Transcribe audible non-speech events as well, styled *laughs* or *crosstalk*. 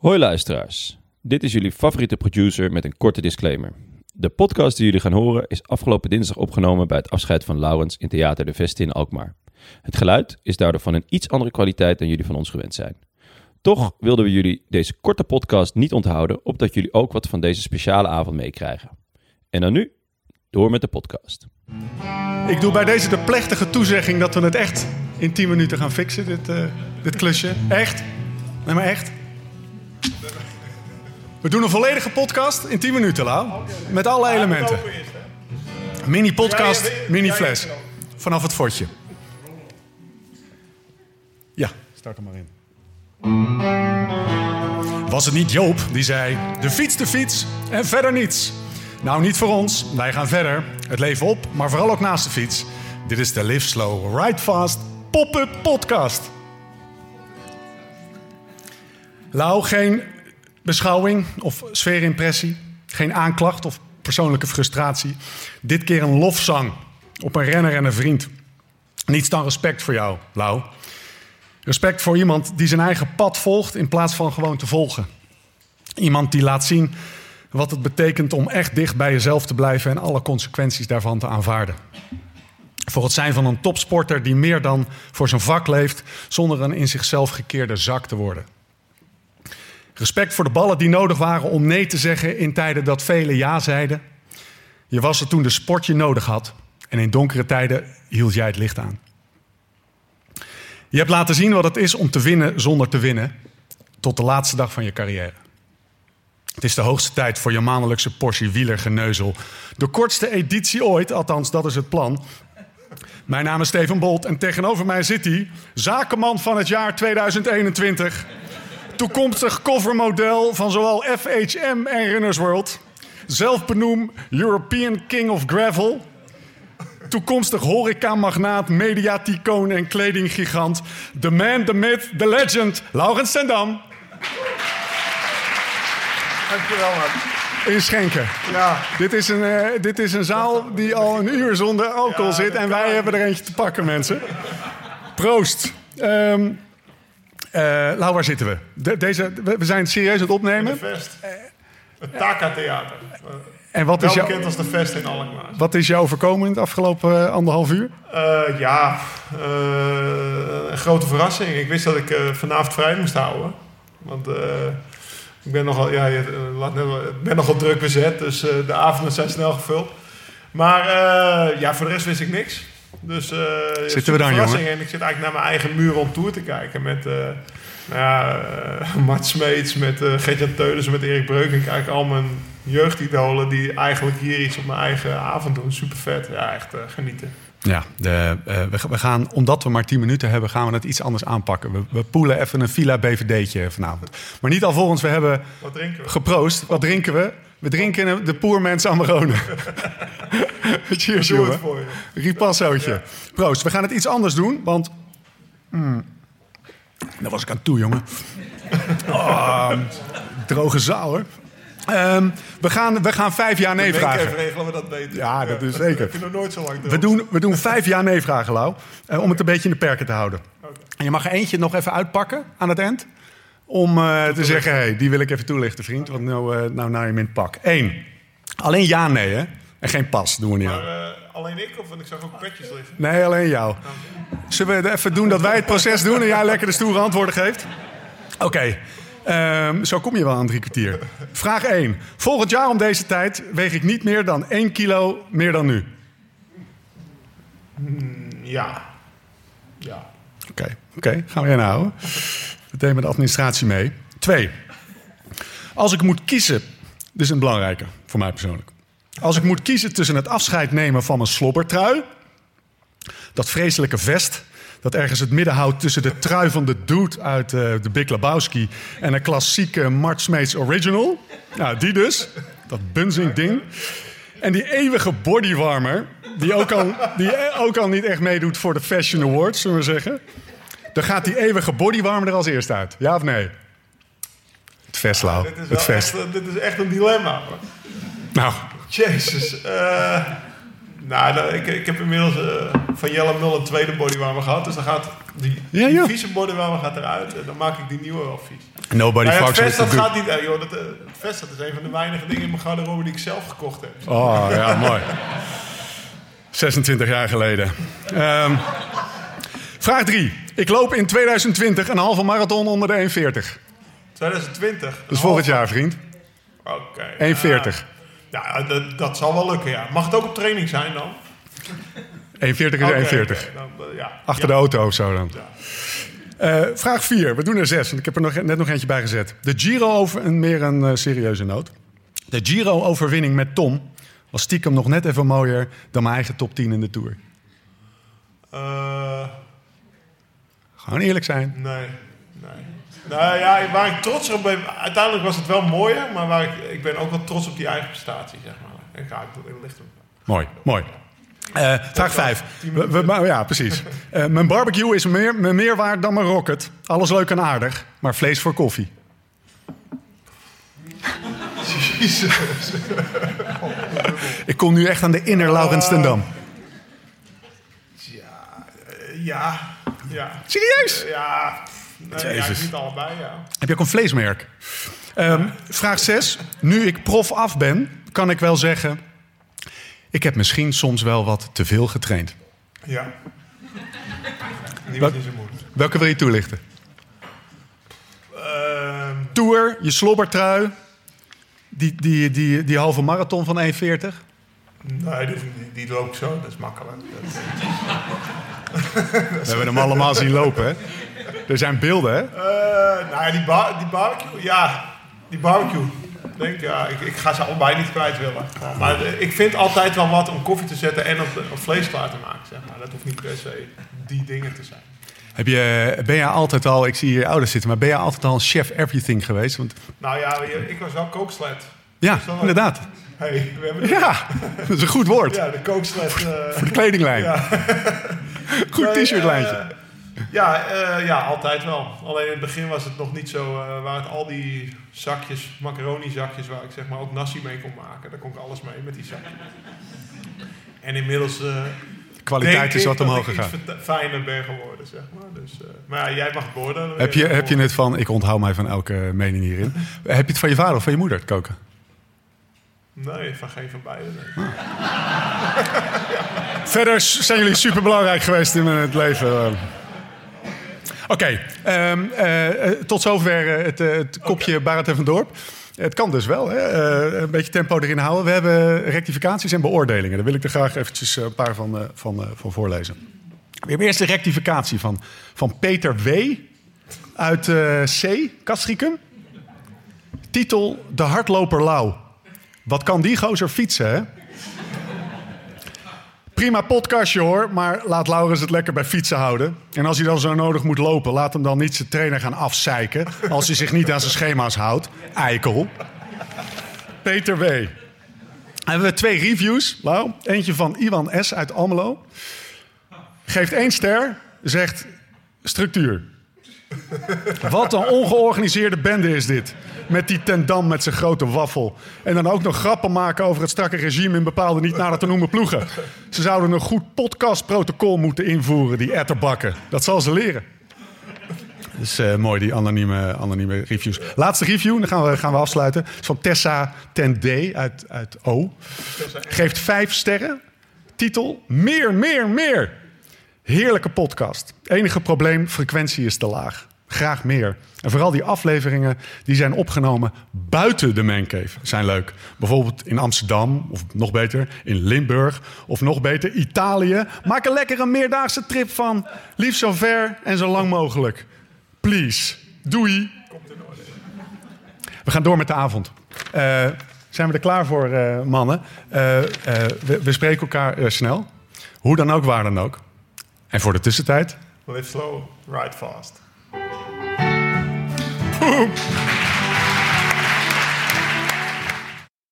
Hoi luisteraars, dit is jullie favoriete producer met een korte disclaimer. De podcast die jullie gaan horen is afgelopen dinsdag opgenomen bij het afscheid van Laurens in Theater de Veste in Alkmaar. Het geluid is daardoor van een iets andere kwaliteit dan jullie van ons gewend zijn. Toch wilden we jullie deze korte podcast niet onthouden, opdat jullie ook wat van deze speciale avond meekrijgen. En dan nu, door met de podcast. Ik doe bij deze de plechtige toezegging dat we het echt in 10 minuten gaan fixen, dit, eh, dit klusje. Echt? Nee, maar echt? We doen een volledige podcast in 10 minuten, Lau. Met alle elementen. Mini-podcast, mini-fles. Vanaf het fortje. Ja, start er maar in. Was het niet Joop die zei: de fiets, de fiets en verder niets? Nou, niet voor ons. Wij gaan verder. Het leven op, maar vooral ook naast de fiets. Dit is de Live Slow, Ride Fast Pop-up Podcast. Lau, geen beschouwing of sfeerimpressie. Geen aanklacht of persoonlijke frustratie. Dit keer een lofzang op een renner en een vriend. Niets dan respect voor jou, Lau. Respect voor iemand die zijn eigen pad volgt in plaats van gewoon te volgen. Iemand die laat zien wat het betekent om echt dicht bij jezelf te blijven en alle consequenties daarvan te aanvaarden. Voor het zijn van een topsporter die meer dan voor zijn vak leeft, zonder een in zichzelf gekeerde zak te worden. Respect voor de ballen die nodig waren om nee te zeggen in tijden dat velen ja zeiden. Je was er toen de sport je nodig had en in donkere tijden hield jij het licht aan. Je hebt laten zien wat het is om te winnen zonder te winnen, tot de laatste dag van je carrière. Het is de hoogste tijd voor je maandelijkse portie wielergeneuzel. De kortste editie ooit, althans dat is het plan. Mijn naam is Steven Bolt en tegenover mij zit hij, zakenman van het jaar 2021. Toekomstig covermodel van zowel FHM en Runners World. Zelfbenoemd European King of Gravel. Toekomstig horecamagnaat, mediaticoon en kledinggigant. The man, the myth, the legend, Laurens Sendam. Dankjewel, man. In Schenken. Ja, Dit is, een, eh, dit is een zaal die al een uur zonder alcohol Ja, zit. En wij hebben er eentje te pakken, mensen. Proost. Ehm eh, Lau, waar zitten we? De- deze, we zijn serieus aan het de opnemen. Vest. Het Taka Theater. En wat Wel is, jou, bekend als de Vest in Alkmaar. wat is jou overkomen in het afgelopen eh, anderhalf uur? Eh, ja, eh, een grote verrassing. Ik wist dat ik eh, vanavond vrij moest houden. Want eh, ik ben nogal, ja, eh, ik ben nogal druk bezet. Dus eh, de avonden zijn snel gevuld. Maar eh, ja, voor de rest wist ik niks. Dus, eh, Zitten we verrassing. jongen? En ik zit eigenlijk naar mijn eigen muur on tour te kijken. Met nou ja, *laughs* Mart Smeets, met uh, Gertjan met Erik Breuk. Ik kijk al mijn jeugdidolen die eigenlijk hier iets op mijn eigen avond doen. Super vet. Ja, echt genieten. Ja, de, we, we gaan, omdat we maar 10 minuten hebben, gaan we het iets anders aanpakken. We, we poelen even een Villa BVD'tje vanavond. Maar niet alvorens we hebben Wat we? geproost. Wat drinken we? We drinken de Poermens Amarone. *laughs* *laughs* Cheers, Doe jongen. het voor je. Ripassootje. Proost. We gaan het iets anders doen, want... Mm, daar was ik aan toe, jongen. Oh, *laughs* droge zaal, hoor. Ehm, we, gaan, we gaan vijf jaar nee Denk even vragen. regelen we dat beter. Ja, dat is zeker. Ik nog nooit zo lang We doen, we doen vijf jaar nee vragen, Lau. eh, om het een beetje in de perken te houden. En je mag er eentje nog even uitpakken aan het eind. Om eh, te zeggen, hey, die wil ik even toelichten, vriend. Want nou, eh nou naar je in het pak. Eén. Alleen ja, nee, hè. En geen pas, doen we niet. Maar, eh, alleen ik of want ik zag ook petjes liggen. Nee, alleen jou. Zullen we even doen dat wij het proces doen en jij lekker de stoere antwoorden geeft? Oké, ehm, zo kom je wel aan drie kwartier. Vraag 1. Volgend jaar om deze tijd weeg ik niet meer dan 1 kilo meer dan nu. Ja. Ja. Oké, oké, gaan we inhouden. Meteen met de administratie mee. Twee. Als ik moet kiezen, dit is een belangrijke voor mij persoonlijk. Als ik moet kiezen tussen het afscheid nemen van mijn slobbertrui, dat vreselijke vest dat ergens het midden houdt tussen de trui van de dude uit eh, de Big Lebowski en een klassieke Smeets Original. Nou, die dus. Dat bunzing ding. En die eeuwige bodywarmer, die ook al, die ook al niet echt meedoet voor de Fashion Awards, zullen we zeggen. Dan gaat die eeuwige bodywarmer er als eerst uit. Ja of nee? Het vest, Lau. Dit is, Het vest. echt, dit is echt een dilemma. hoor. Nou, Jezus. eh nou, nou, ik, ik heb inmiddels eh, van Jelle Mul een tweede bodywarmer gehad. Dus dan gaat Die, Ja, die joh. vieze bordenwelmer gaat eruit en dan maak ik die nieuwe wel vies. Nobody het fucks vest dat gaat niet... eh, joh, dat, het vest dat is een van de weinige dingen in mijn garderobe die ik zelf gekocht heb. Oh, ja, *laughs* mooi. 26 jaar geleden. Ehm, vraag 3. Ik loop in 2020 een halve marathon onder de 1,40. 2020. Dat is volgend jaar, vriend. Oké. 1,40. Ja, ja dat, dat zal wel lukken, ja. Mag het ook op training zijn dan? 1,40 is Oké, 1,40. oké, dan, eh, ja. Achter de auto of zo dan. Eh, vraag 4. We doen er 6. Ik heb er nog, net nog eentje bij gezet. De Giro over een meer een eh, serieuze noot. De Giro-overwinning met Tom was stiekem nog net even mooier dan mijn eigen top 10 in de Tour. Eh, Gewoon eerlijk zijn. nee, nee. Nou ja, waar ik trots op ben... Uiteindelijk was het wel mooier, maar waar ik, ik ben ook wel trots op die eigen prestatie, zeg maar. En ga ik ligt hem. Mooi, mooi. Eh, vraag 5. Ja, precies. *laughs* Eh, mijn barbecue is meer, me meer waard dan mijn rocket. Alles leuk en aardig, maar vlees voor koffie. Jezus. *laughs* Ik kom nu echt aan de inner Laurens ten Dam. Ja, eh, ja, ja. Serieus? Ja, nee, ja, niet allebei, ja. Heb je ook een vleesmerk? Ehm, vraag 6. Nu ik prof af ben, kan ik wel zeggen... ik heb misschien soms wel wat te veel getraind. Ja. Moeilijk. Welke wil je toelichten? Ehm, Tour, je slobbertrui... Die, die, die, die halve marathon van 1,40. nee, die, die, die loop ik zo, dat is makkelijk. Dat, We hebben hem allemaal zien lopen, hè? Er zijn beelden, hè? Eh, nou ja, die, bar, die barbecue, ja, die barbecue. Ik Denk, ja, ik, ik ga ze allebei niet kwijt willen. Maar eh, ik vind altijd wel wat om koffie te zetten en op, op vlees klaar te maken. Zeg maar. Dat hoeft niet per se die dingen te zijn. Heb je, ben jij altijd al, ik zie hier ouders zitten, maar ben jij altijd al een chef everything geweest? Want, Nou ja, je- ik was wel kooksled. ja, inderdaad. Hey, we hebben Ja, *laughs* dat is een goed woord. ja, de kooksled. eh, Voor de kledinglijn. Ja. *laughs* Goed t-shirtlijntje. eh, ja, eh, ja, altijd wel. Alleen in het begin was het nog niet zo. eh waar het al die zakjes, macaroni zakjes, waar ik zeg maar ook nasi mee kon maken. Daar kon ik alles mee met die zakjes. En inmiddels. eh Kwaliteit is wat omhoog gegaan. fijner ben geworden, zeg maar. Dus, maar ja, jij mag beoordelen. Heb je, heb je het van, ik onthoud mij van elke mening hierin. Heb je het van je vader of van je moeder, het koken? Nee, van geen van beiden. nee. Verder zijn jullie super belangrijk geweest in het leven. Oké, ehm, eh, eh, tot zover eh, het, het kopje Barend en van Dorp. Het kan dus wel, hè? een beetje tempo erin houden. We hebben rectificaties en beoordelingen. Daar wil ik er graag eventjes een paar van, van, van voorlezen. We hebben eerst de rectificatie van, van Peter W. uit C, Castricum. Titel De hardloper Lau. Wat kan die gozer fietsen, hè? Prima podcastje hoor, maar laat Laurens het lekker bij fietsen houden. En als hij dan zo nodig moet lopen, laat hem dan niet zijn trainer gaan afzeiken. Als hij zich niet aan zijn schema's houdt. Eikel. Peter W. Hebben we twee reviews, Lau. Eentje van Iwan S. uit Almelo. Geeft één ster, zegt structuur. *laughs* Wat een ongeorganiseerde bende is dit. Met die tendam met zijn grote waffel. En dan ook nog grappen maken over het strakke regime in bepaalde niet nader te noemen ploegen. Ze zouden een goed podcastprotocol moeten invoeren, die etterbakken. Dat zal ze leren. Dus eh, mooi, die anonieme, anonieme reviews. Laatste review, dan gaan we, gaan we afsluiten. is van Tessa ten D uit, uit O. Geeft vijf sterren. Titel, meer, meer, meer. Heerlijke podcast. Enige probleem, frequentie is te laag. Graag meer. En vooral die afleveringen die zijn opgenomen buiten de mancave zijn leuk. Bijvoorbeeld in Amsterdam, of nog beter in Limburg, of nog beter Italië. Maak er lekker een meerdaagse trip van. Liefst zo ver en zo lang mogelijk. Please. Doei. We gaan door met de avond. Eh, zijn we er klaar voor, eh, mannen? Eh, we, spreken elkaar snel. Hoe dan ook, waar dan ook. En voor de tussentijd. Live slow, ride fast. *laughs*